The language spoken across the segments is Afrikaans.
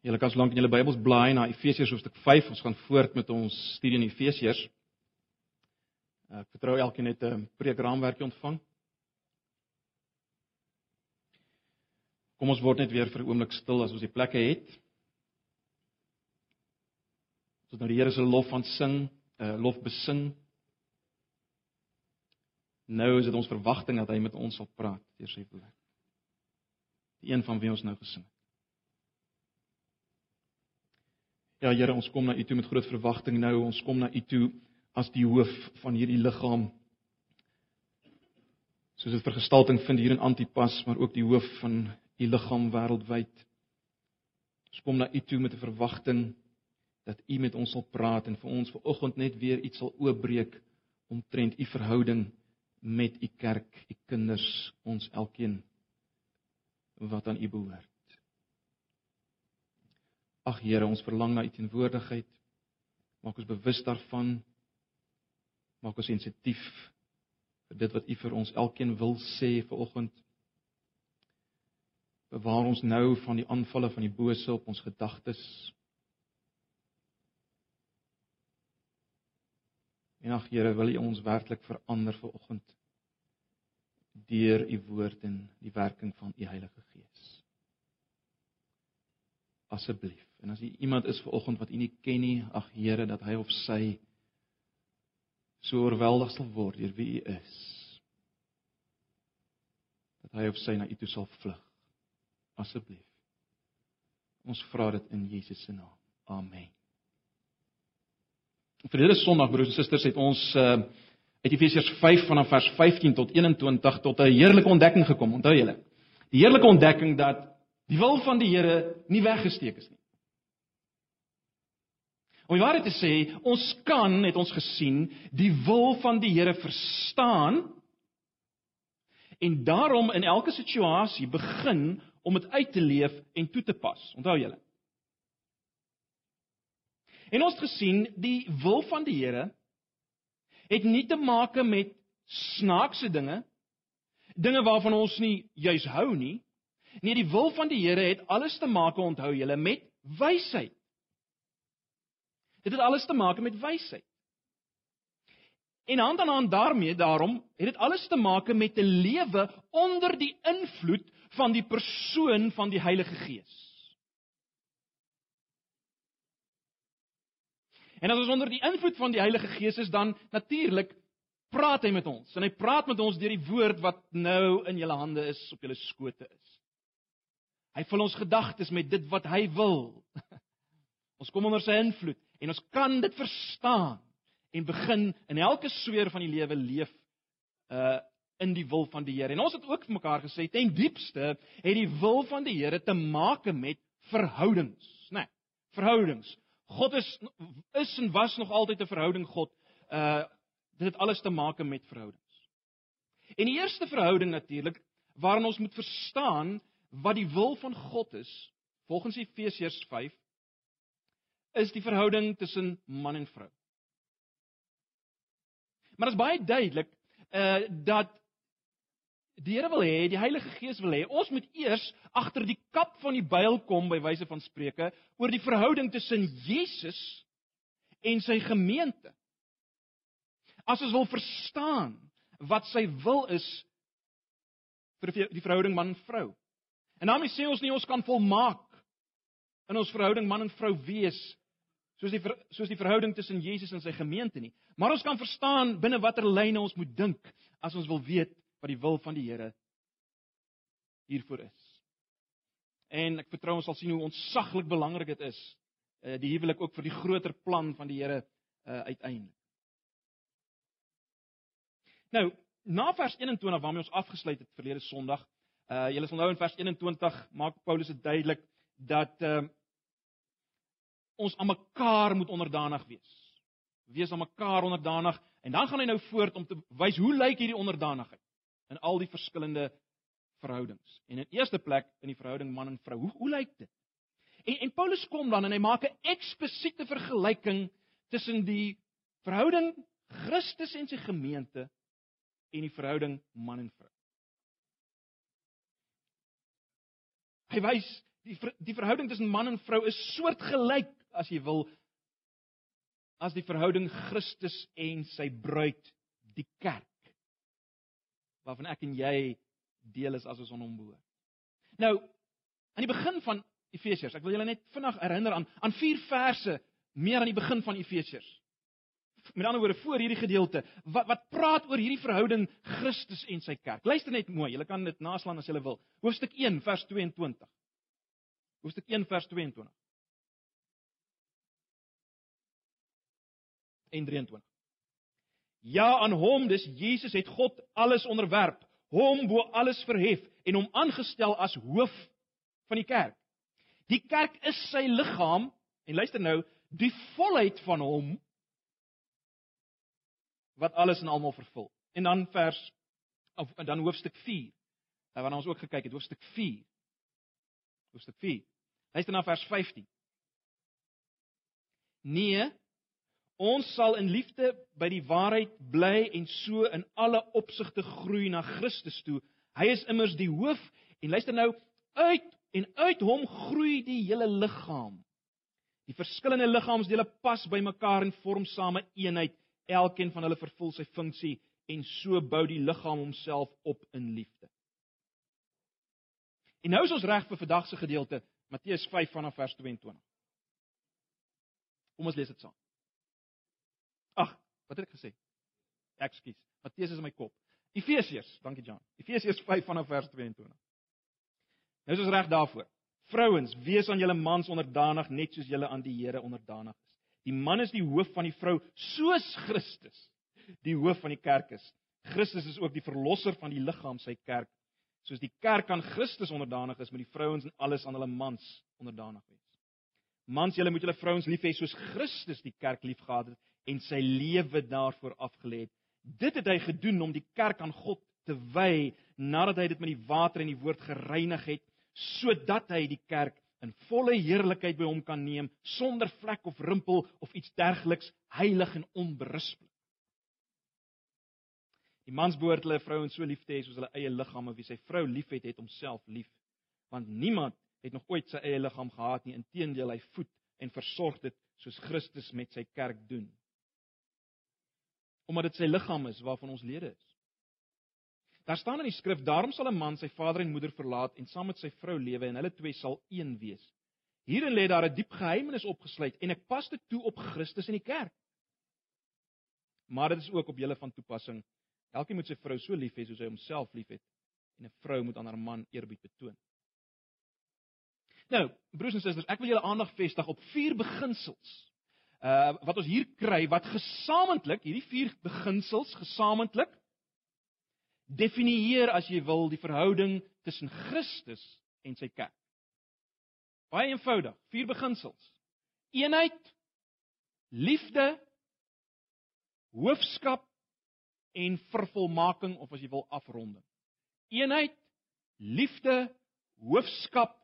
Julle kan slank in julle Bybels blaai na Efesiërs hoofstuk 5. Ons gaan voort met ons studie in Efesiërs. Ek vertrou elkeen het 'n preekraamwerkie ontvang. Kom ons word net weer vir 'n oomblik stil as ons die plekke het. Ons nou die Here se lof aan sing, 'n uh, lof besing. Nou is dit ons verwagting dat hy met ons sal praat deur sy woord. Die een van wie ons nou gesing het. Ja Here, ons kom na U toe met groot verwagting nou. Ons kom na U toe as die hoof van hierdie liggaam. Soos dit vergestalting vind hier in Antipas, maar ook die hoof van U liggaam wêreldwyd. Ons kom na U toe met 'n verwagting dat U met ons sal praat en vir ons vanoggend net weer iets sal oopbreek omtrent U verhouding met U kerk, U kinders, ons elkeen wat aan U behoort. Ag Here, ons verlang na U teenwoordigheid. Maak ons bewus daarvan. Maak ons sensitief vir dit wat U vir ons elkeen wil sê vanoggend. Bewaar ons nou van die aanvalle van die bose op ons gedagtes. En ag Here, wil U ons werklik verander vanoggend deur U woord en die werking van U Heilige Gees. Asseblief. En as iemand is ver oggend wat U nie ken nie, ag Here dat hy of sy so oorweldig sal word deur wie U is. Dat hy of sy na U toe sal vlug. Asseblief. Ons vra dit in Jesus se naam. Amen. Verlede Sondag broers en susters het ons uh uit Efesiërs 5 vanaf vers 15 tot 21 tot 'n heerlike ontdekking gekom. Onthou julle? Die heerlike ontdekking dat die wil van die Here nie weggesteek is nie. Om die waarheid te sê, ons kan, het ons gesien, die wil van die Here verstaan en daarom in elke situasie begin om dit uit te leef en toe te pas. Onthou julle? En ons het gesien die wil van die Here het nie te maak met snaakse dinge, dinge waarvan ons nie juis hou nie. Nee, die wil van die Here het alles te maak, onthou julle, met wysheid. Dit het alles te maak met wysheid. En hand aan hand daarmee, daarom het dit alles te maak met 'n lewe onder die invloed van die persoon van die Heilige Gees. En as ons onder die invloed van die Heilige Gees is, dan natuurlik praat hy met ons. En hy praat met ons deur die woord wat nou in julle hande is, op julle skote is. Hy vul ons gedagtes met dit wat hy wil. Ons kom onder sy invloed en ons kan dit verstaan en begin in elke sweer van die lewe leef uh in die wil van die Here. En ons het ook vir mekaar gesê ten diepste het die wil van die Here te maak met verhoudings, né? Nee, verhoudings. God is is en was nog altyd 'n verhouding God. Uh dit het alles te maak met verhoudings. En die eerste verhouding natuurlik waarin ons moet verstaan wat die wil van God is, volgens Efesiërs is die verhouding tussen man en vrou. Maar dit is baie duidelik uh dat die Here wil hê, die Heilige Gees wil hê, ons moet eers agter die kap van die byl kom by wyse van spreuke oor die verhouding tussen Jesus en sy gemeente. As ons wil verstaan wat sy wil is vir die verhouding man en daarmee sê ons nie ons kan volmaak in ons verhouding man en vrou wees soos die soos die verhouding tussen Jesus en sy gemeente nie. Maar ons kan verstaan binne watter lyne ons moet dink as ons wil weet wat die wil van die Here hiervoor is. En ek vertrou ons sal sien hoe ontsaglik belangrik dit is uh die huwelik ook vir die groter plan van die Here uh uiteindelik. Nou, na vers 21 waarmee ons afgesluit het verlede Sondag, uh julle sal nou in vers 21 maak Paulus dit duidelik dat uh ons aan mekaar moet onderdanig wees. Wees aan mekaar onderdanig en dan gaan hy nou voort om te wys hoe lyk hierdie onderdanigheid in al die verskillende verhoudings. En in eerste plek in die verhouding man en vrou. Hoe hoe lyk dit? En en Paulus kom dan en hy maak 'n eksplisiete vergelyking tussen die verhouding Christus en sy gemeente en die verhouding man en vrou. Hy wys die ver, die verhouding tussen man en vrou is soortgelyk as jy wil as die verhouding Christus en sy bruid, die kerk. Waarvan ek en jy deel is as ons aan hom behoort. Nou, aan die begin van Efesiërs, ek wil julle net vinnig herinner aan aan vier verse meer aan die begin van Efesiërs. Met ander woorde, voor hierdie gedeelte wat wat praat oor hierdie verhouding Christus en sy kerk. Luister net mooi, julle kan dit naslaan as julle wil. Hoofstuk 1 vers 22. Hoofstuk 1 vers 22. En 23. Ja aan hom, dis Jesus het God alles onderwerp, hom bo alles verhef en hom aangestel as hoof van die kerk. Die kerk is sy liggaam en luister nou, die volheid van hom wat alles en almal vervul. En dan vers of dan hoofstuk 4. Waarna ons ook gekyk het, hoofstuk 4. Hoofstuk 4. Luister na vers 15. Nee, ons sal in liefde by die waarheid bly en so in alle opsigte groei na Christus toe. Hy is immers die hoof en luister nou uit en uit hom groei die hele liggaam. Die verskillende liggaamsdele pas by mekaar en vorm same eenheid. Elkeen van hulle vervul sy funksie en so bou die liggaam homself op in liefde. En nou is ons reg vir vandag se gedeelte Matteus 5 vanaf vers 22. Kom ons lees dit saam. Ag, wat het ek gesê? Ekskuus. Matteus is in my kop. Efesiërs, dankie Jan. Efesiërs 5 vanaf vers 22. Nou is ons reg daarvoor. Vrouens, wees aan julle mans onderdanig net soos julle aan die Here onderdanig is. Die man is die hoof van die vrou, soos Christus die hoof van die kerk is. Christus is ook die verlosser van die liggaam, sy kerk. Soos die kerk aan Christus onderdanig is, moet die vrouens en alles aan hulle mans onderdanig wees. Mans, julle moet julle vrouens lief hê soos Christus die kerk liefgehad het en sy lewe daarvoor afgelê het. Dit het hy gedoen om die kerk aan God te wy nadat hy dit met die water en die woord gereinig het, sodat hy die kerk in volle heerlikheid by hom kan neem sonder vlek of rimpel of iets dergeliks, heilig en onberispelik. Die mans behoort hulle vrouens so lief te hê soos hulle eie liggame, wie sy vrou liefhet, het homself lief. Want niemand het nog ooit sy eie liggaam gehaat nie, inteendeel hy voed en versorg dit soos Christus met sy kerk doen. Omdat dit sy liggaam is waarvan ons lede is. Daar staan in die skrif: "Daarom sal 'n man sy vader en moeder verlaat en saam met sy vrou lewe en hulle twee sal een wees." Hierin lê daar 'n diep geheimnis opgesluit en ek pas dit toe op Christus en die kerk. Maar dit is ook op julle van toepassing. Elkeen moet sy vrou so lief hê soos hy homself liefhet en 'n vrou moet aan haar man eerbied betoon. Nou, broers en susters, ek wil julle aandag vestig op vier beginsels. Uh wat ons hier kry wat gesamentlik, hierdie vier beginsels gesamentlik definieer as jy wil die verhouding tussen Christus en sy kerk. Baie eenvoudig, vier beginsels. Eenheid, liefde, hoofskap en vervolmaking of as jy wil afronding. Eenheid, liefde, hoofskap,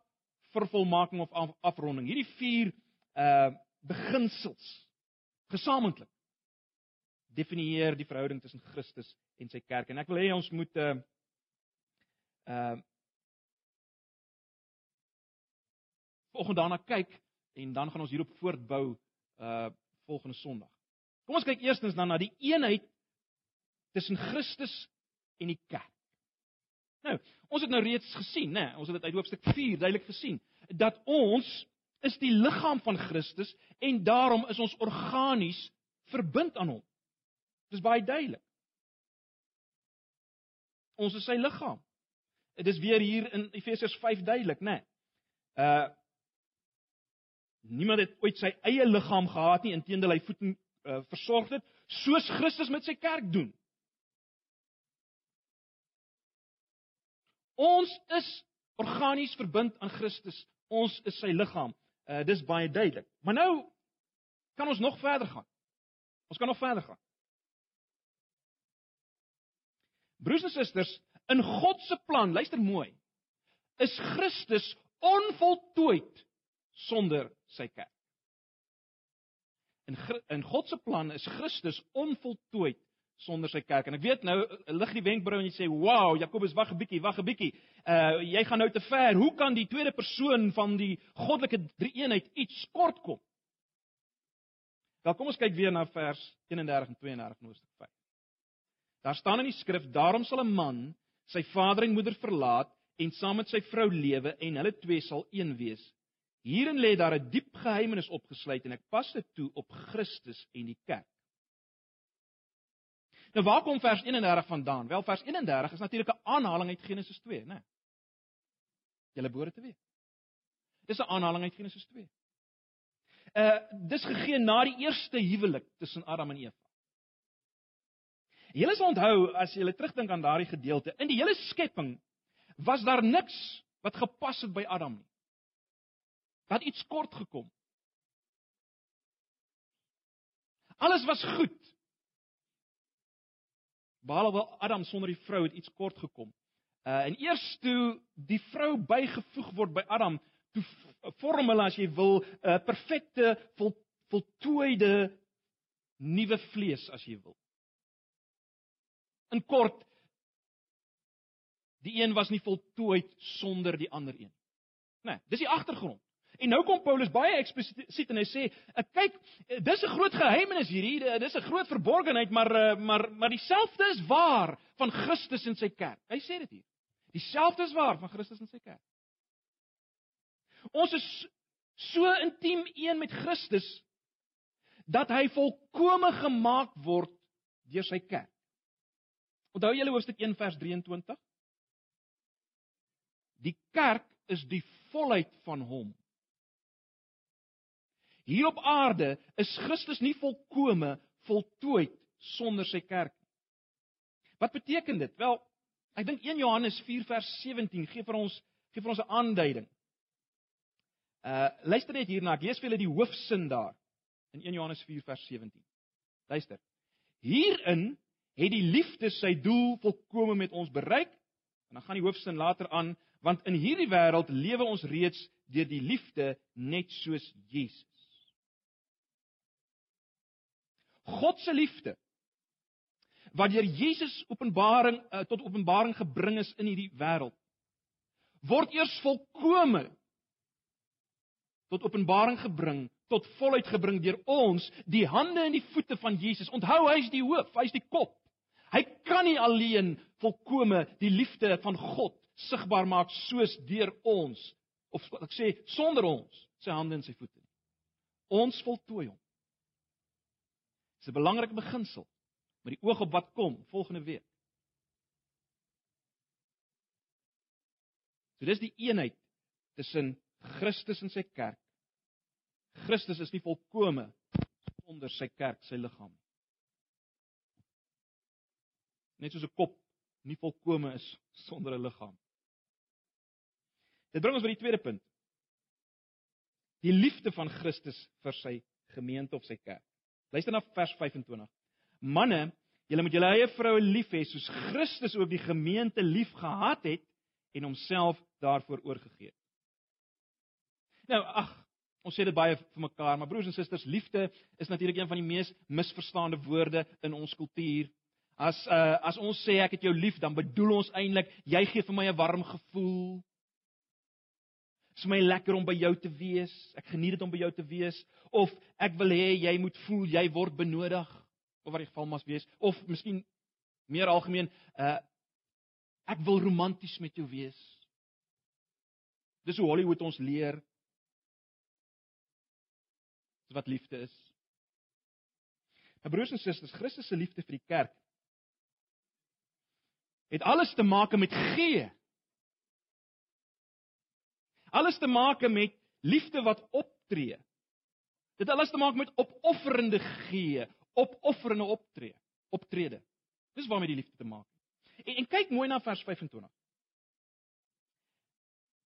vervolmaking of af, afronding. Hierdie vier uh beginsels gesamentlik definieer die verhouding tussen Christus en sy kerk. En ek wil hê ons moet uh uh volgende daarna kyk en dan gaan ons hierop voortbou uh volgende Sondag. Kom ons kyk eerstens dan na die eenheid tussen Christus en die kerk. Nou, ons het nou reeds gesien, né? Ons het dit uit hoofstuk 4 duidelik gesien dat ons is die liggaam van Christus en daarom is ons organies verbind aan hom. Dit is baie duidelik. Ons is sy liggaam. Dit is weer hier in Efesiërs 5 duidelik, né? Uh Niemand het ooit sy eie liggaam gehad nie, inteendeel hy voed en uh, versorg dit soos Christus met sy kerk doen. Ons is organies verbind aan Christus. Ons is sy liggaam. Uh dis baie duidelik. Maar nou kan ons nog verder gaan. Ons kan nog verder gaan. Broers en susters, in God se plan, luister mooi, is Christus onvoltooid sonder sy kerk. In in God se plan is Christus onvoltooid sonder sy kerk. En ek weet nou lig die wenkbrau en jy sê, "Wow, Jakobus, wag 'n bietjie, wag 'n bietjie. Uh jy gaan nou te ver. Hoe kan die tweede persoon van die goddelike drie-eenheid iets kort kom?" Wel, kom ons kyk weer na vers 31 en 32 in Hoofstuk 5. Daar staan in die skrif: "Daarom sal 'n man sy vader en moeder verlaat en saam met sy vrou lewe en hulle twee sal een wees." Hierin lê daar 'n diep geheimenis opgesluit en ek pas dit toe op Christus en die kerk. Nou waar kom vers 31 vandaan? Wel vers 31 is natuurlik 'n aanhaling uit Genesis 2, né? Julle behoort te weet. Dis 'n aanhaling uit Genesis 2 uh dis gegee na die eerste huwelik tussen Adam en Eva. Julle sal onthou as jy terugdink aan daardie gedeelte, in die hele skepping was daar niks wat gepas het by Adam nie. Wat iets kort gekom. Alles was goed. Behalwe Adam sonder die vrou het iets kort gekom. Uh en eers toe die vrou bygevoeg word by Adam, toe vorm hulle as jy wil 'n uh, perfekte vol, voltooide nuwe vlees as jy wil. In kort die een was nie voltooid sonder die ander een. Nee, dis die agtergrond. En nou kom Paulus baie eksplisiet en hy sê, eh, kyk, dis 'n groot geheimenis hierdie, dis 'n groot verborgenheid, maar eh, maar maar dieselfde is waar van Christus en sy kerk. Hy sê dit hier. Dieselfde is waar van Christus en sy kerk. Ons is so intiem een met Christus dat hy volkome gemaak word deur sy kerk. Onthou julle hoofstuk 1 vers 23? Die kerk is die volheid van hom. Hier op aarde is Christus nie volkome voltooid sonder sy kerk nie. Wat beteken dit? Wel, ek dink 1 Johannes 4 vers 17 gee vir ons gee vir ons 'n aanduiding. Uh luister net hierna. Ek lees vir julle die hoofsin daar in 1 Johannes 4 vers 17. Luister. Hierin het die liefde sy doel volkome met ons bereik. En dan gaan die hoofsin later aan, want in hierdie wêreld lewe ons reeds deur die liefde net soos Jesus. God se liefde wat deur Jesus openbaring uh, tot openbaring gebring is in hierdie wêreld word eers volkome tot openbaring gebring, tot volheid gebring deur ons, die hande en die voete van Jesus. Onthou, hy is die hoof, hy is die kop. Hy kan nie alleen volkome die liefde van God sigbaar maak soos deur ons of ek sê sonder ons sy hande en sy voete nie. Ons voltooi hom. Dis 'n belangrike beginsel met die oog op wat kom volgende week. So dis die eenheid tussen Christus en sy kerk. Christus is nie volkome sonder sy kerk, sy liggaam nie. Net soos 'n kop nie volkome is sonder 'n liggaam. Dit bring ons by die tweede punt. Die liefde van Christus vir sy gemeente of sy kerk. Luister na vers 25. Manne, julle moet julle eie vroue lief hê soos Christus ook die gemeente liefgehad het en homself daarvoor oorgegee het. Nou, ag, ons sê dit baie vir mekaar, maar broers en susters, liefde is natuurlik een van die mees misverstaande woorde in ons kultuur. As uh as ons sê ek het jou lief, dan bedoel ons eintlik jy gee vir my 'n warm gevoel. Dit is my lekker om by jou te wees. Ek geniet dit om by jou te wees of ek wil hê jy moet voel jy word benodig of wat die geval mas wees of miskien meer algemeen uh ek wil romanties met jou wees. Dis hoe Hollywood ons leer wat liefde is. My broers en susters, Christus se liefde vir die kerk het alles te maak met gee. Alles te maak met liefde wat optree. Dit alles te maak met opofferende gee, opofferende optree, optrede. Dis waarmee die liefde te maak het. En, en kyk mooi na vers 25.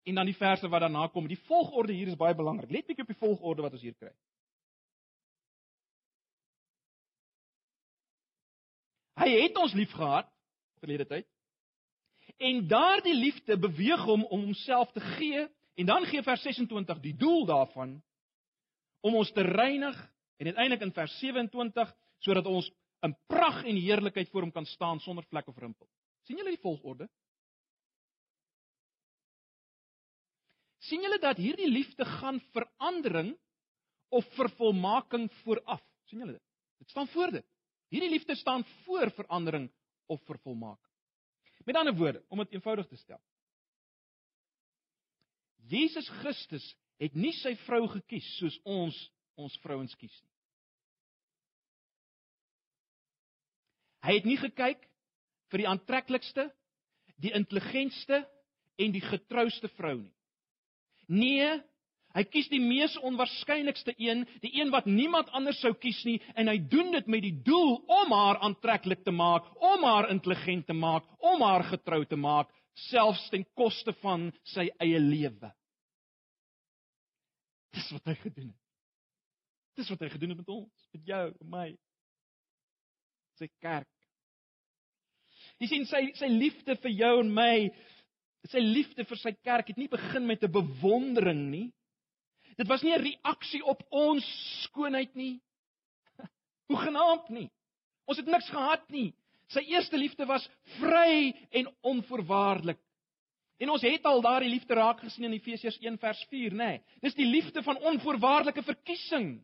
En dan die verse wat daarna kom. Die volgorde hier is baie belangrik. Let bietjie op die volgorde wat ons hier kry. Hy het ons liefgehad verlede tyd. En daardie liefde beweeg hom om homself te gee en dan gee vers 26 die doel daarvan om ons te reinig en uiteindelik in vers 27 sodat ons in pragt en heerlikheid voor hom kan staan sonder vlek of rimpel. sien julle die volgorde? sien julle dat hierdie liefde gaan verandering of vervolmaking vooraf? sien julle dit? Dit staan voor dit. Hierdie liefde staan voor verandering of vervolmaking. Met ander woorde, om dit eenvoudig te stel. Jesus Christus het nie sy vrou gekies soos ons ons vrouens kies nie. Hy het nie gekyk vir die aantreklikste, die intelligentste en die getrouste vrou nie. Nee, hy kies die mees onwaarskynlikste een, die een wat niemand anders sou kies nie en hy doen dit met die doel om haar aantreklik te maak, om haar intelligent te maak, om haar getrou te maak, selfs ten koste van sy eie lewe. Dis wat hy gedoen het. Dis wat hy gedoen het met ons, met jou, met my. Sy kerk. Jy sien sy sy liefde vir jou en my, sy liefde vir sy kerk het nie begin met 'n bewondering nie. Dit was nie 'n reaksie op ons skoonheid nie. Hoegenaamd nie. Ons het niks gehad nie. Sy eerste liefde was vry en onvoorwaardelik. En ons het al daardie liefde raak gesien in Efesiërs 1 vers 4, nê. Nee, dis die liefde van onvoorwaardelike verkiesing.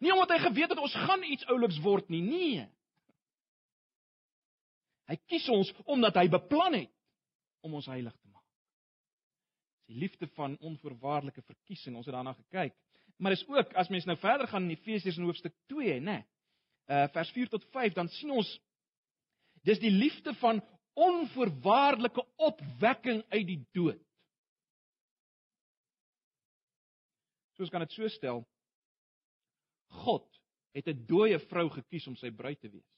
Nie omdat hy geweet het ons gaan iets ouliks word nie, nee. Hy kies ons omdat hy beplan het om ons heilig. Dis die liefde van onvoorwaardelike verkiesing. Ons het daarna gekyk. Maar dis ook as mens nou verder gaan in Efesiërs in hoofstuk 2, nê. Uh vers 4 tot 5, dan sien ons dis die liefde van onvoorwaardelike opwekking uit die dood. Soos kan dit so stel. God het 'n dooie vrou gekies om sy bruid te wees.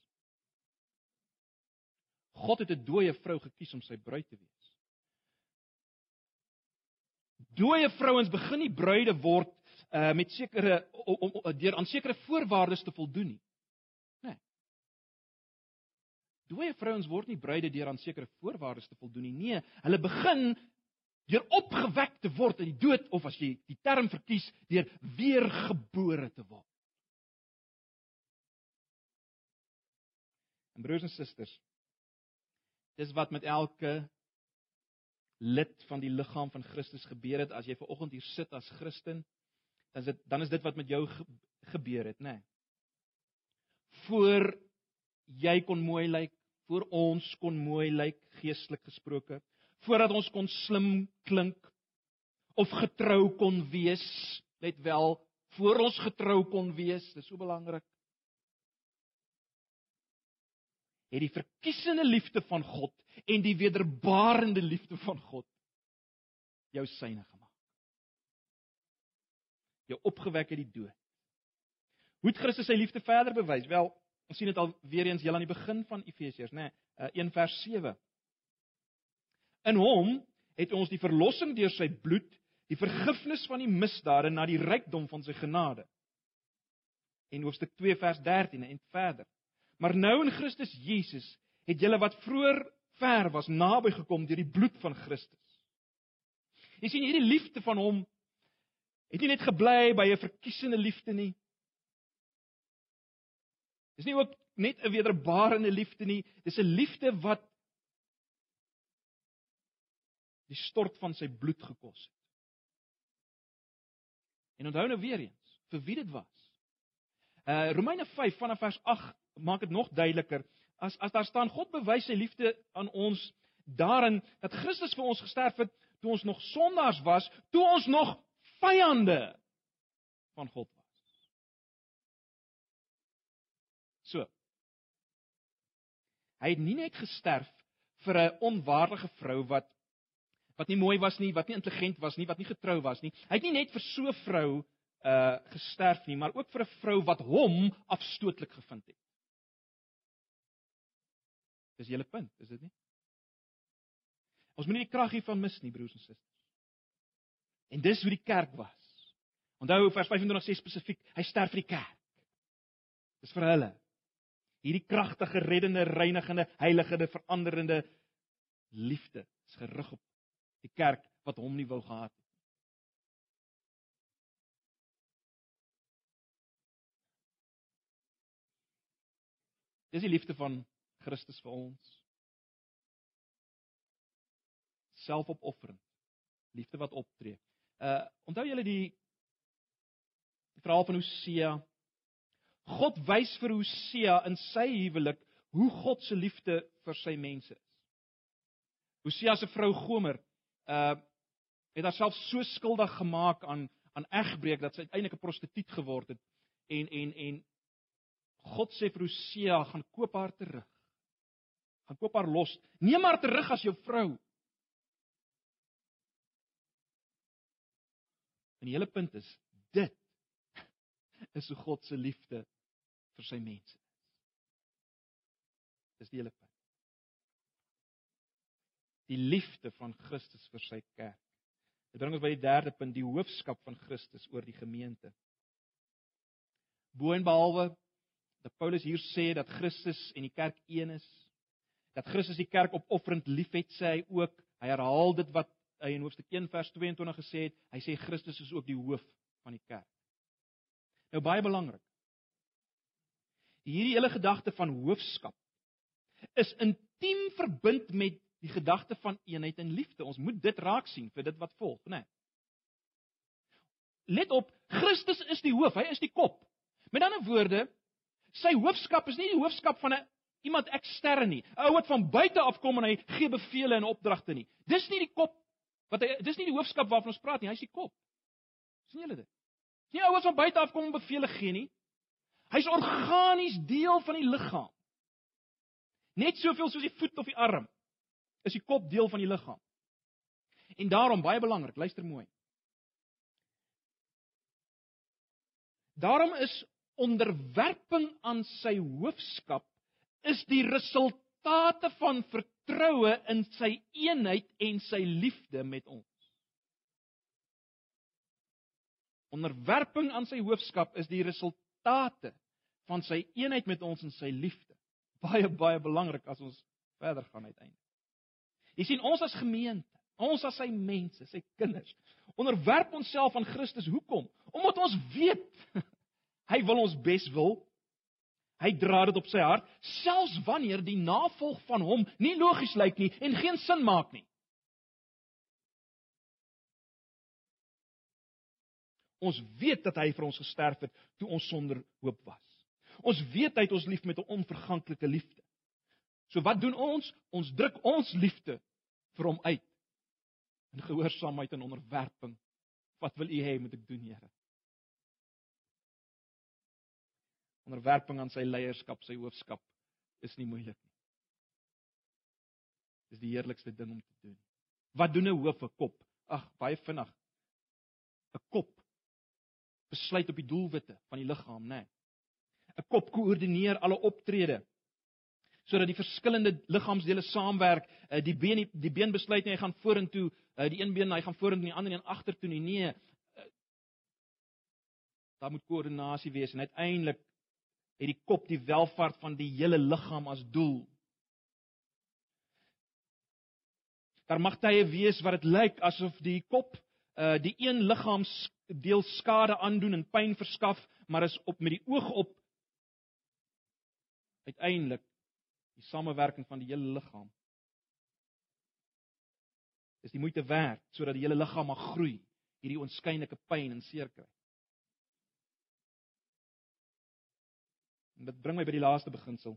God het 'n dooie vrou gekies om sy bruid te wees. Dooie vrouens begin nie bruide word uh met sekere deur aan sekere voorwaardes te voldoen nie. Dooie vrouens word nie bruide deur aan sekere voorwaardes te voldoen nie. Nee, hulle begin deur opgewek te word uit die dood of as jy die term verkies, deur weergebore te word. En broers en susters, dis wat met elke lid van die liggaam van Christus gebeur het as jy ver oggend hier sit as Christen, dan is dit dan is dit wat met jou ge gebeur het, nê? Nee. Voor jy kon mooi lyk, voor ons kon mooi lyk geestelik gesproke, voordat ons kon slim klink of getrou kon wees, let wel, voor ons getrou kon wees, dis so belangrik. Het die verkiesende liefde van God en die wederbarende liefde van God jou syne gemaak. Jou opgewek uit die dood. Hoe het Christus sy liefde verder bewys? Wel, Ons sien dit al weer eens heel aan die begin van Efesiërs, nê, nee, 1 vers 7. In hom het ons die verlossing deur sy bloed, die vergifnis van die misdade na die rykdom van sy genade. En hoofstuk 2 vers 13 en verder. Maar nou in Christus Jesus het julle wat vroeër ver was naby gekom deur die bloed van Christus. Jy sien hierdie liefde van hom het nie net gebly by 'n verkiesende liefde nie. Dis nie ook net 'n wederbarende liefde nie, dis 'n liefde wat die stort van sy bloed gekos het. En onthou nou weer eens, vir wie dit was. Uh Romeine 5 vanaf vers 8 maak dit nog duideliker. As as daar staan God bewys sy liefde aan ons daarin dat Christus vir ons gesterf het toe ons nog sondaars was, toe ons nog vyande van God was. So. Hy het nie net gesterf vir 'n onwaardige vrou wat wat nie mooi was nie, wat nie intelligent was nie, wat nie getrou was nie. Hy het nie net vir so 'n vrou uh gesterf nie, maar ook vir 'n vrou wat hom afstootlik gevind het. Dis julle punt, is dit nie? Ons moet nie die krag hiervan mis nie, broers en susters. En dis hoe die kerk was. Onthou vers 25 sê spesifiek, hy sterf vir die kerk. Dis vir hulle hierdie kragtige reddende, reinigende, heiligende, veranderende liefde is gerig op die kerk wat hom nie wou gehad het. Dis die liefde van Christus vir ons. Selfopofferend. Liefde wat optree. Uh onthou julle die die verhaal van Hosea? God wys vir Hosea in sy huwelik hoe God se liefde vir sy mense is. Hosea se vrou Gomer uh het haarself so skuldig gemaak aan aan egbreek dat sy uiteindelik 'n prostituut geword het en en en God sê vir Hosea gaan koop haar terug. Gaan koop haar los. Neem haar terug as jou vrou. En die hele punt is dit is hoe God se liefde vir sy mense is. Dis die hele punt. Die liefde van Christus vir sy kerk. Dit bring ons by die derde punt, die hoofskap van Christus oor die gemeente. Boonbehalwe dat Paulus hier sê dat Christus en die kerk een is, dat Christus die kerk opofferend liefhet, sê hy ook, hy herhaal dit wat hy in hoofstuk 1 vers 22 gesê het, hy sê Christus is ook die hoof van die kerk. Nou baie belangrik. Hierdie hele gedagte van hoofskap is intiem verbind met die gedagte van eenheid en liefde. Ons moet dit raak sien vir dit wat volg, né? Nee. Let op, Christus is die hoof, hy is die kop. Met ander woorde, sy hoofskap is nie die hoofskap van 'n iemand ekstern nie. 'n Ou wat van buite af kom en hy gee bevele en opdragte nie. Dis nie die kop wat hy dis nie die hoofskap waarvan ons praat nie, hy's die kop. sien julle dit? Nie ou wat van buite af kom en bevele gee nie. Hy's organies deel van die liggaam. Net soveel soos die voet of die arm is die kop deel van die liggaam. En daarom baie belangrik, luister mooi. Daarom is onderwerping aan sy hoofskap is die resultate van vertroue in sy eenheid en sy liefde met ons. Onderwerping aan sy hoofskap is die resultate van sy eenheid met ons en sy liefde. Baie baie belangrik as ons verder gaan uiteindelik. Jy sien ons as gemeente, ons as sy mense, sy kinders, onderwerp onsself aan Christus. Hoekom? Omdat ons weet hy wil ons bes wil. Hy dra dit op sy hart, selfs wanneer die navolg van hom nie logies lyk nie en geen sin maak nie. Ons weet dat hy vir ons gesterf het toe ons sonder hoop was. Ons weet hy het ons lief met 'n onverganklike liefde. So wat doen ons? Ons druk ons liefde vir hom uit in gehoorsaamheid en onderwerping. Wat wil U hê moet ek doen, Here? Onderwerping aan sy leierskap, sy hoofskap is nie moeilik nie. Dis die heerlikste ding om te doen. Wat doen 'n hoof 'n kop? Ag, baie vinnig. 'n Kop besluit op die doelwitte van die liggaam, nê? Nee. 'n Kop koördineer alle optrede sodat die verskillende liggaamsdele saamwerk. Uh, die been die been besluit nie hy gaan vorentoe, uh, die een been hy gaan vorentoe en die ander een agtertoe nie. Nee. Uh, daar moet koördinasie wees en uiteindelik het die kop die welvaart van die hele liggaam as doel. Daar mag tye wees wat dit lyk asof die kop uh die een liggaamsdeel skade aandoen en pyn verskaf, maar is op met die oog op uiteindelik die samewerking van die hele liggaam. Dis die moeite werd sodat die hele liggaam mag groei, hierdie onskynlike pyn en seer kry. En dit bring my by die laaste beginsel.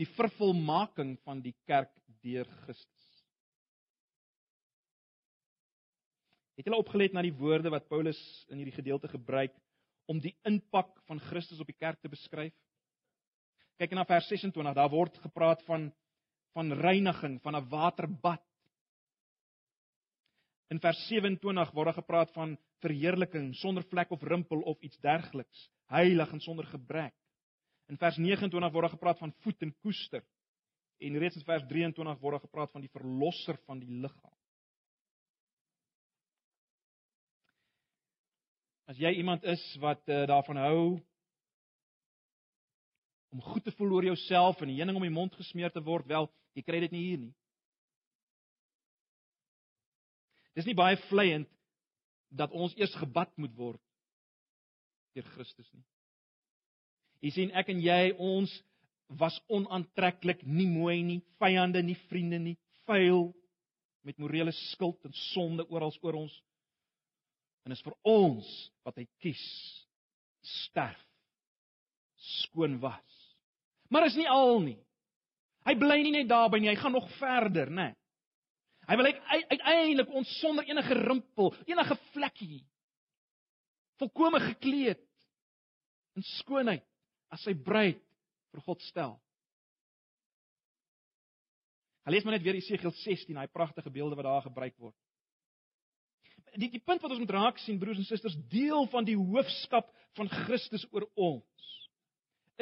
Die vervolmaking van die kerk deur Christus. Het julle opgelet na die woorde wat Paulus in hierdie gedeelte gebruik om die impak van Christus op die kerk te beskryf? Kyk na vers 26, daar word gepraat van van reiniging, van 'n waterbad. In vers 27 word daar gepraat van verheerliking sonder vlek of rimpel of iets dergeliks, heilig en sonder gebrek. In vers 29 word daar gepraat van voet en koester. En reeds in vers 23 word daar gepraat van die verlosser van die liggaam. As jy iemand is wat uh, daarvan hou om goed te voel oor jouself en 'n heuning om die mond gesmeer te word, wel, jy kry dit nie hier nie. Dis nie baie vleiend dat ons eers gebad moet word deur Christus nie. Jy sien ek en jy ons was onaantreklik, nie mooi nie, vyande nie, vriende nie, vuil met morele skuld en sonde oral oor ons. En is vir ons wat hy kies sterf skoon was. Maar is nie al nie. Hy bly nie net daarby nie, hy gaan nog verder, né? Hy wil uiteindelik ons sonder enige rimpel, enige vlekkie volkome gekleed in skoonheid as sy bruid vir God stel. Hy lees maar net weer Esegiel 16, daai pragtige beelde wat daar gebruik word. Die die punt wat ons moet raak sien broers en susters, deel van die hoofskap van Christus oor ons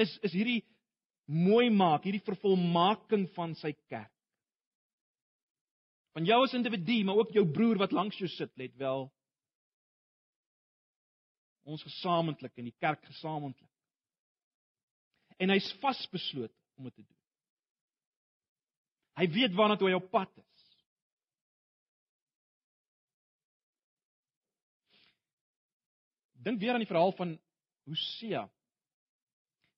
is is hierdie mooi maak, hierdie vervolmaking van sy kerk. Van jou as individu, maar ook jou broer wat langs jou sit, let wel. Ons gesamentlik in die kerk gesamentlik. En hy's vasbeslote om dit te doen. Hy weet waarna toe hy op pad is. Dink weer aan die verhaal van Hosea.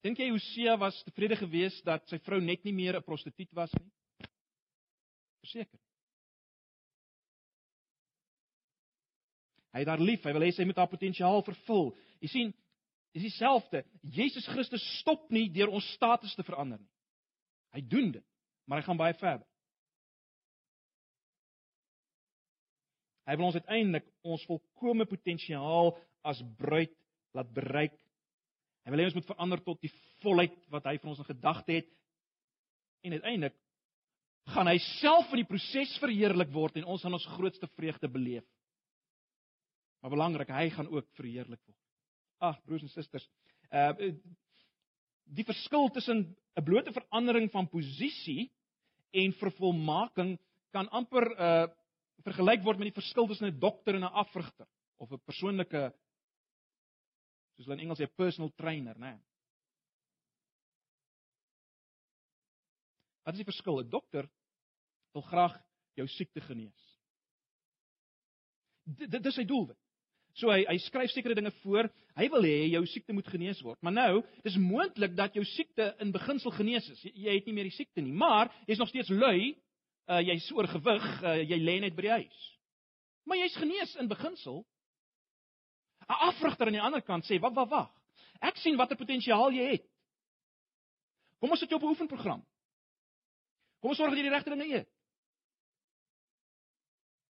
Dink jy Hosea was tevrede geweest dat sy vrou net nie meer 'n prostituut was nie? Verseker. Hy het haar lief, hy wil hê sy moet haar potensiaal vervul. Jy sien, dis dieselfde. Jesus Christus stop nie deur ons status te verander nie. Hy doen dit, maar hy gaan baie verder. Hy wil ons uiteindelik ons volkomme potensiaal as bruid laat bereik. Hy wil hê ons moet verander tot die volheid wat hy vir ons in gedagte het. En uiteindelik gaan hy self in die proses verheerlik word en ons gaan ons grootste vreugde beleef. Maar belangrik, hy gaan ook verheerlik word. Ag broers en susters, uh die verskil tussen 'n blote verandering van posisie en vervolmaking kan amper uh vergelyk word met die verskil tussen 'n dokter en 'n afrigter of 'n persoonlike soos hulle in Engels sê personal trainer, né? Nee. Wat is die verskil? 'n Dokter wil graag jou siekte genees. Dit dis sy doelwit. So hy hy skryf sekere dinge voor. Hy wil hê jou siekte moet genees word. Maar nou, dis moontlik dat jou siekte in beginsel genees is. Jy, jy het nie meer die siekte nie, maar jy's nog steeds lui. Uh jy's oorgewig, uh, jy lê net by die huis. Maar jy's genees in beginsel. 'n Afrigter aan die ander kant sê, "Wag, wag, wag. Ek sien watter potensiaal jy het. Kom ons sit jou op 'n oefenprogram. Kom ons sorg dat jy die regte dinge eet."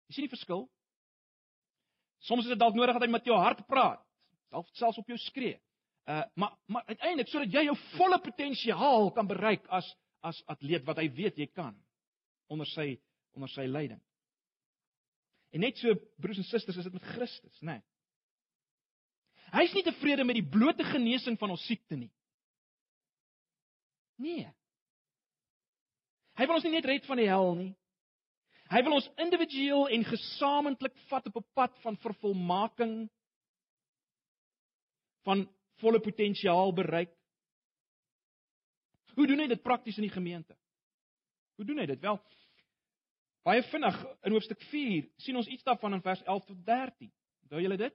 Jy sien die verskil? Soms is dit dalk nodig dat hy met jou hart praat, dalk selfs op jou skree. Uh maar maar uiteindelik sodat jy jou volle potensiaal kan bereik as as atleet wat hy weet jy kan onder sy onder sy leiding. En net so broers en susters is dit met Christus, né? Nee. Hy's nie tevrede met die blote genesing van ons siekte nie. Nee. Hy wil ons nie net red van die hel nie. Hy wil ons individueel en gesamentlik vat op 'n pad van vervolmaking van volle potensiaal bereik. Hoe doen hy dit prakties in die gemeente? Hoe doen hy dit? Wel, baie vinnig in hoofstuk 4 sien ons iets daarvan in vers 11 tot 13. Onthou julle dit?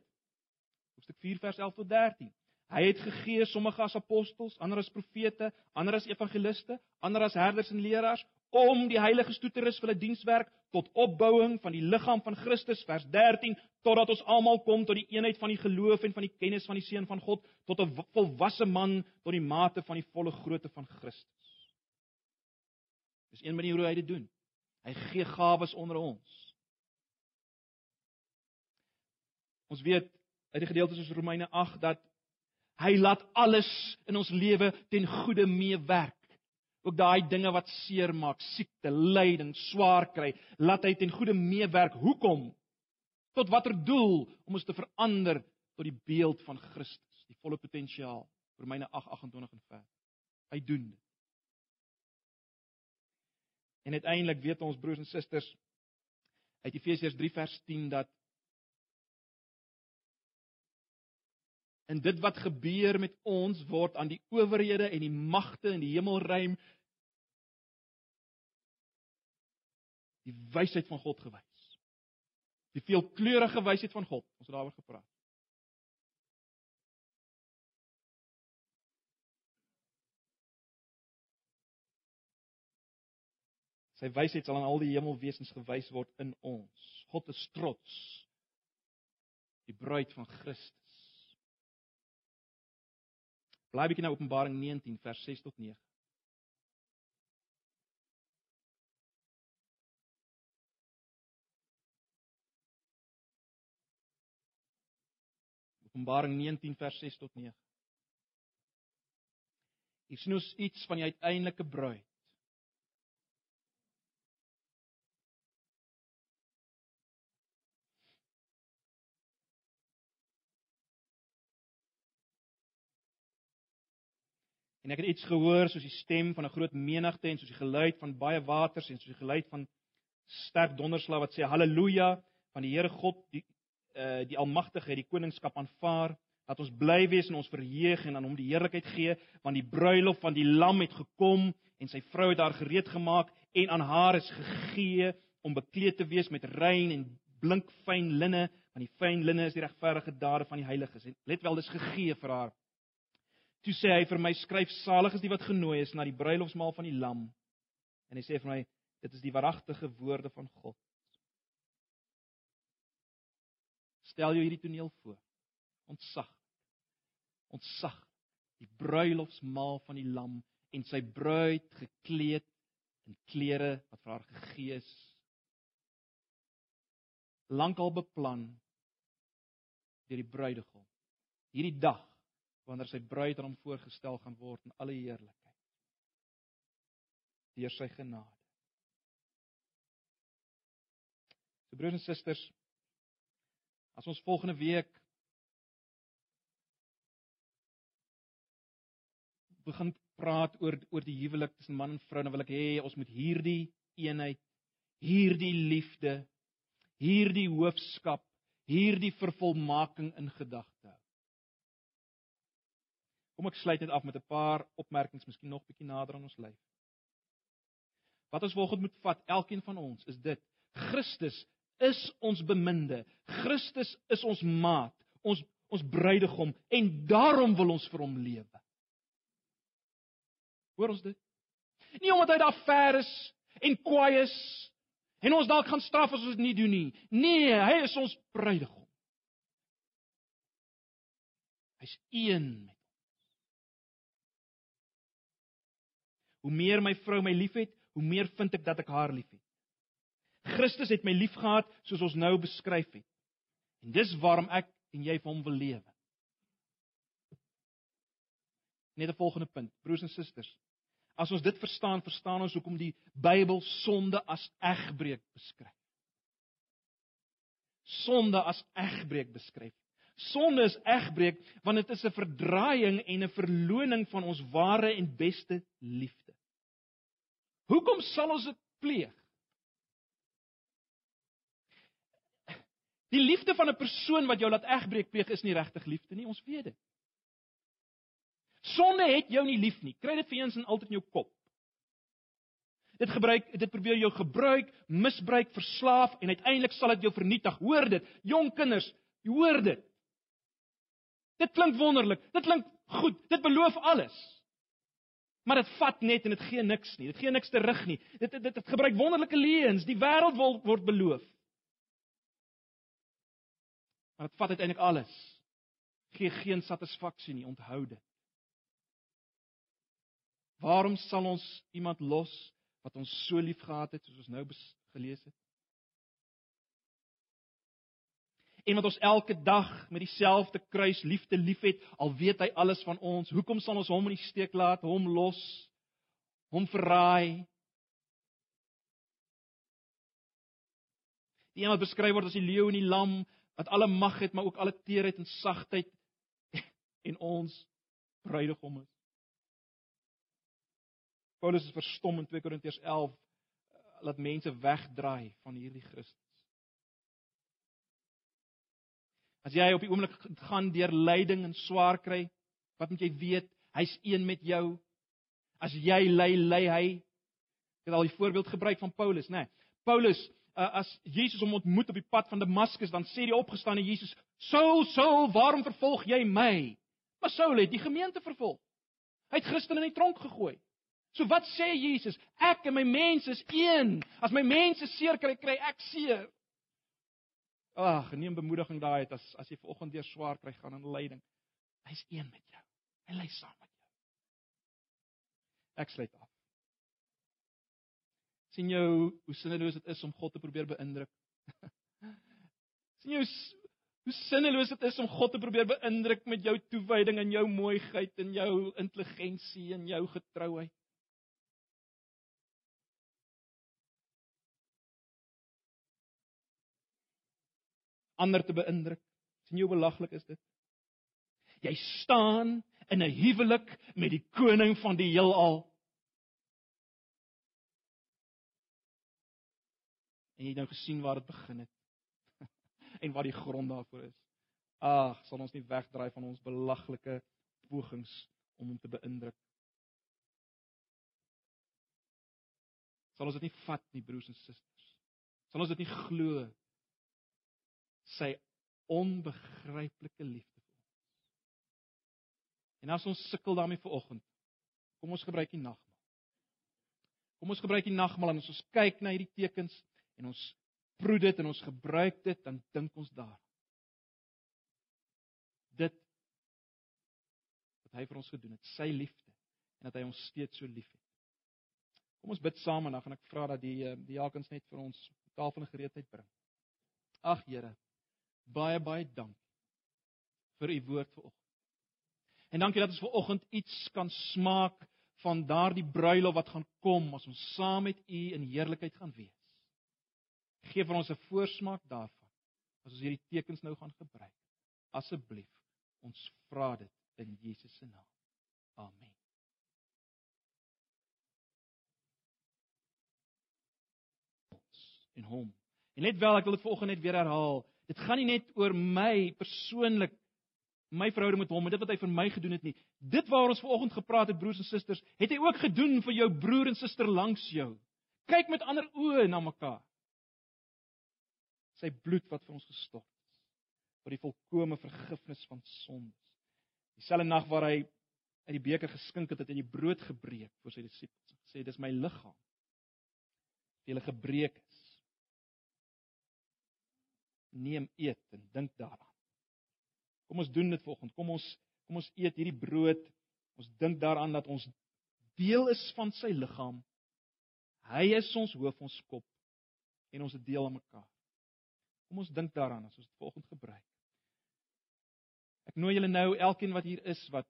Hoofstuk 4 vers 11 tot 13. Hy het gegee sommige as apostels, ander as profete, ander as evangeliste, ander as herders en leraars om die heiliges toe te rus vir hulle dienswerk tot opbouing van die liggaam van Christus vers 13 totdat ons almal kom tot die eenheid van die geloof en van die kennis van die seun van God tot 'n volwasse man tot die mate van die volle grootte van Christus. Dis een manier hoe hy dit doen. Hy gee gawes onder ons. Ons weet uit die gedeeltes soos Romeine 8 dat hy laat alles in ons lewe ten goeie meewerk. Ook daai dinge wat seer maak, siekte, lyding, swaar kry, laat hy ten goeie meewerk. Hoekom? Tot watter doel? Om ons te verander tot die beeld van Christus, die volle potensiaal. Romeine 8:28 en ver. Hy doen dit. En uiteindelik weet ons broers en susters uit Efesiërs 3 vers 10 dat En dit wat gebeur met ons word aan die owerhede en die magte in die hemelruim die wysheid van God gewys. Die veelkleurige wysheid van God. Ons het daaroor gepraat. Sy wysheid sal aan al die hemelwesens gewys word in ons. God is trots. Die bruid van Christus. Bly bietjie na Openbaring 19 vers 6 tot 9. Openbaring 19 vers 6 tot 9. Hier sien ons iets van die uiteindelike bruid. En ek het iets gehoor soos die stem van 'n groot menigte en soos die geluid van baie waters en soos die geluid van sterk donderslag wat sê haleluja van die Here God die uh die almagtige het die koningskap aanvaar. Dat ons bly wees en ons verheug en aan hom die heerlikheid gee want die bruilof van die lam het gekom en sy vrou het haar gereed gemaak en aan haar is gegee om bekleed te wees met rein en blink fyn linne want die fyn linne is die regverdige dade van die heiliges. Let wel dis gegee vir haar Toe sê hy vir my skryf salig is die wat genooi is na die bruilofsmaal van die lam. En hy sê vir my dit is die waaragtige woorde van God. Stel jou hierdie toneel voor. Ontsag. Ontsag. Die bruilofsmaal van die lam en sy bruid gekleed in klere wat vir haar gegee is. Lankal beplan deur die bruidegom. Hierdie dag wanneer sy bruid aan hom voorgestel gaan word in alle heerlikheid. Deur sy genade. So broers en susters, as ons volgende week begin praat oor oor die huwelik tussen man en vrou, dan wil ek hê ons moet hierdie eenheid, hierdie liefde, hierdie hoofskap, hierdie vervolmaking in gedagte hou. Kom ek sluit net af met 'n paar opmerkings, miskien nog bietjie nader aan ons lyf. Wat ons volgens moet vat, elkeen van ons, is dit: Christus is ons beminde. Christus is ons maat, ons ons bruidegom en daarom wil ons vir hom lewe. Hoor ons dit? Nie omdat hy daar ver is en kwaai is en ons dalk gaan straf as ons dit nie doen nie. Nee, hy is ons bruidegom. Hy's een met Hoe meer my vrou my liefhet, hoe meer vind ek dat ek haar liefhet. Christus het my liefgehad soos ons nou beskryf het. En dis waarom ek en jy vir hom wil lewe. Net 'n volgende punt, broers en susters. As ons dit verstaan, verstaan ons hoekom die Bybel sonde as egbreek beskryf. Sonde as egbreek beskryf. Sonde is egbreek want dit is 'n verdraaiing en 'n verloning van ons ware en beste liefde. Hoekom sal ons dit pleeg? Die liefde van 'n persoon wat jou laat egbreek pleeg is nie regtig liefde nie, ons weet dit. Sonde het jou nie lief nie. Kry dit vir eens en altyd in jou kop. Dit gebruik, dit probeer jou gebruik, misbruik, verslaaf en uiteindelik sal dit jou vernietig. Hoor dit, jong kinders, hoor dit. Dit klink wonderlik. Dit klink goed. Dit beloof alles. Maar dit vat net en dit gee niks nie. Dit gee niks terug nie. Dit dit dit gebruik wonderlike leuns. Die wêreld word, word beloof. Maar dit vat uiteindelik alles. Gee geen satisfaksie nie. Onthou dit. Waarom sal ons iemand los wat ons so lief gehad het soos ons nou gelees het? En wat ons elke dag met dieselfde kruis liefde liefhet, al weet hy alles van ons. Hoekom sal ons hom in die steek laat, hom los, hom verraai? Die een wat beskryf word as die leeu en die lam wat alle mag het, maar ook alle teerheid en sagtheid en ons bruidegom is. Paulus is verstom in 2 Korintiërs 11 laat mense wegdraai van hierdie Christus. As jy op die oomblik gaan deur lyding en swaar kry, wat moet jy weet? Hy's een met jou. As jy ly, ly hy. Ek het al die voorbeeld gebruik van Paulus, né? Nee. Paulus, uh, as Jesus hom ontmoet op die pad van Damaskus, dan sê die opgestane Jesus: "Saul, Saul, waarom vervolg jy my?" Maar Saul het die gemeente vervolg. Hy het Christene in die tronk gegooi. So wat sê Jesus? Ek en my mense is een. As my mense seer kry, kry ek seer. Ag, neem bemoediging daai uit as as jy vanoggend deur swaar kry gaan in lyding. Hy's een met jou. Hy lei saam met jou. Ek sluit af. sien jou hoe sinneloos dit is om God te probeer beïndruk. sien jou hoe sinneloos dit is om God te probeer beïndruk met jou toewyding en jou mooiheid en jou intelligensie en jou getrouheid. Ander te beïndruk. sien jy hoe belaglik is dit? Jy staan in 'n huwelik met die koning van die heelal. En jy het nou gesien waar dit begin het. en wat die grond daarvoor is. Ag, sal ons nie wegdraai van ons belaglike pogings om hom te beïndruk. Sal ons dit nie vat nie, broers en susters. Sal ons dit nie glo sy onbegryplike liefde vir ons. En as ons sukkel daarmee vir oggend, kom ons gebruik die nagmaal. Kom ons gebruik die nagmaal en ons kyk na hierdie tekens en ons proe dit en ons gebruik dit, dan dink ons daar. Dit wat hy vir ons gedoen het, sy liefde en dat hy ons steeds so liefhet. Kom ons bid saam en dan gaan ek vra dat die eh, die jakens net vir ons tafel en gereedheid bring. Ag Here, baie baie dankie vir u woord vanoggend. En dankie dat ons vanoggend iets kan smaak van daardie bruilof wat gaan kom as ons saam met u in heerlikheid gaan wees. Geef vir ons 'n voorsmaak daarvan as ons hierdie tekens nou gaan gebruik. Asseblief, ons vra dit in Jesus se naam. Amen. in hom. En net wel ek wil dit vanoggend net weer herhaal. Dit gaan nie net oor my persoonlik my verhouding met hom en dit wat hy vir my gedoen het nie. Dit waar ons vanoggend gepraat het broers en susters, het hy ook gedoen vir jou broer en suster langs jou. Kyk met ander oë na mekaar. Sy bloed wat vir ons gestort is vir die volkomme vergifnis van sondes. Dieselfde nag waar hy uit die beker geskink het, het hy die brood gebreek vir sy disippels. Gesê dis my liggaam. Dit hulle gebreek is neem eet en dink daaraan. Kom ons doen dit volgens. Kom ons kom ons eet hierdie brood. Ons dink daaraan dat ons deel is van sy liggaam. Hy is ons hoof, ons kop en ons het deel aan mekaar. Kom ons dink daaraan as ons dit volgens gebruik. Ek nooi julle nou, elkeen wat hier is wat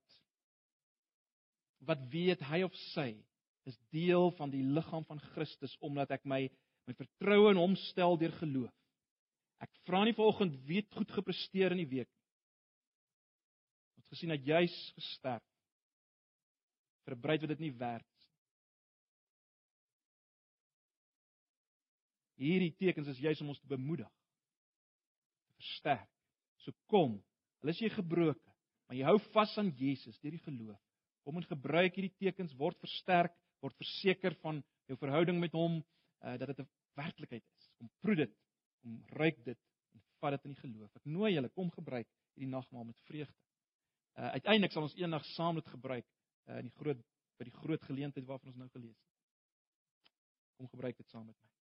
wat weet hy of sy is deel van die liggaam van Christus omdat ek my my vertroue in hom stel deur geloof. Ek vra nie vanoggend wie het goed gepresteer in die week nie. Ons gesien dat jy's gesterf bruid wat dit nie werd is nie. Hierdie tekens is juis om ons te bemoedig, te versterk. So kom, al is jy gebroken, maar jy hou vas aan Jesus deur die geloof. Kom en gebruik hierdie tekens word versterk, word verseker van jou verhouding met hom uh, dat dit 'n werklikheid is. Kom proe dit kom ruik dit en vat dit in die geloof. Ek nooi julle kom gebruik hierdie nagmaal met vreugde. Uh uiteindelik sal ons eendag saam dit gebruik uh in die groot by die groot geleentheid waarvan ons nou gelees het. Kom gebruik dit saam met my.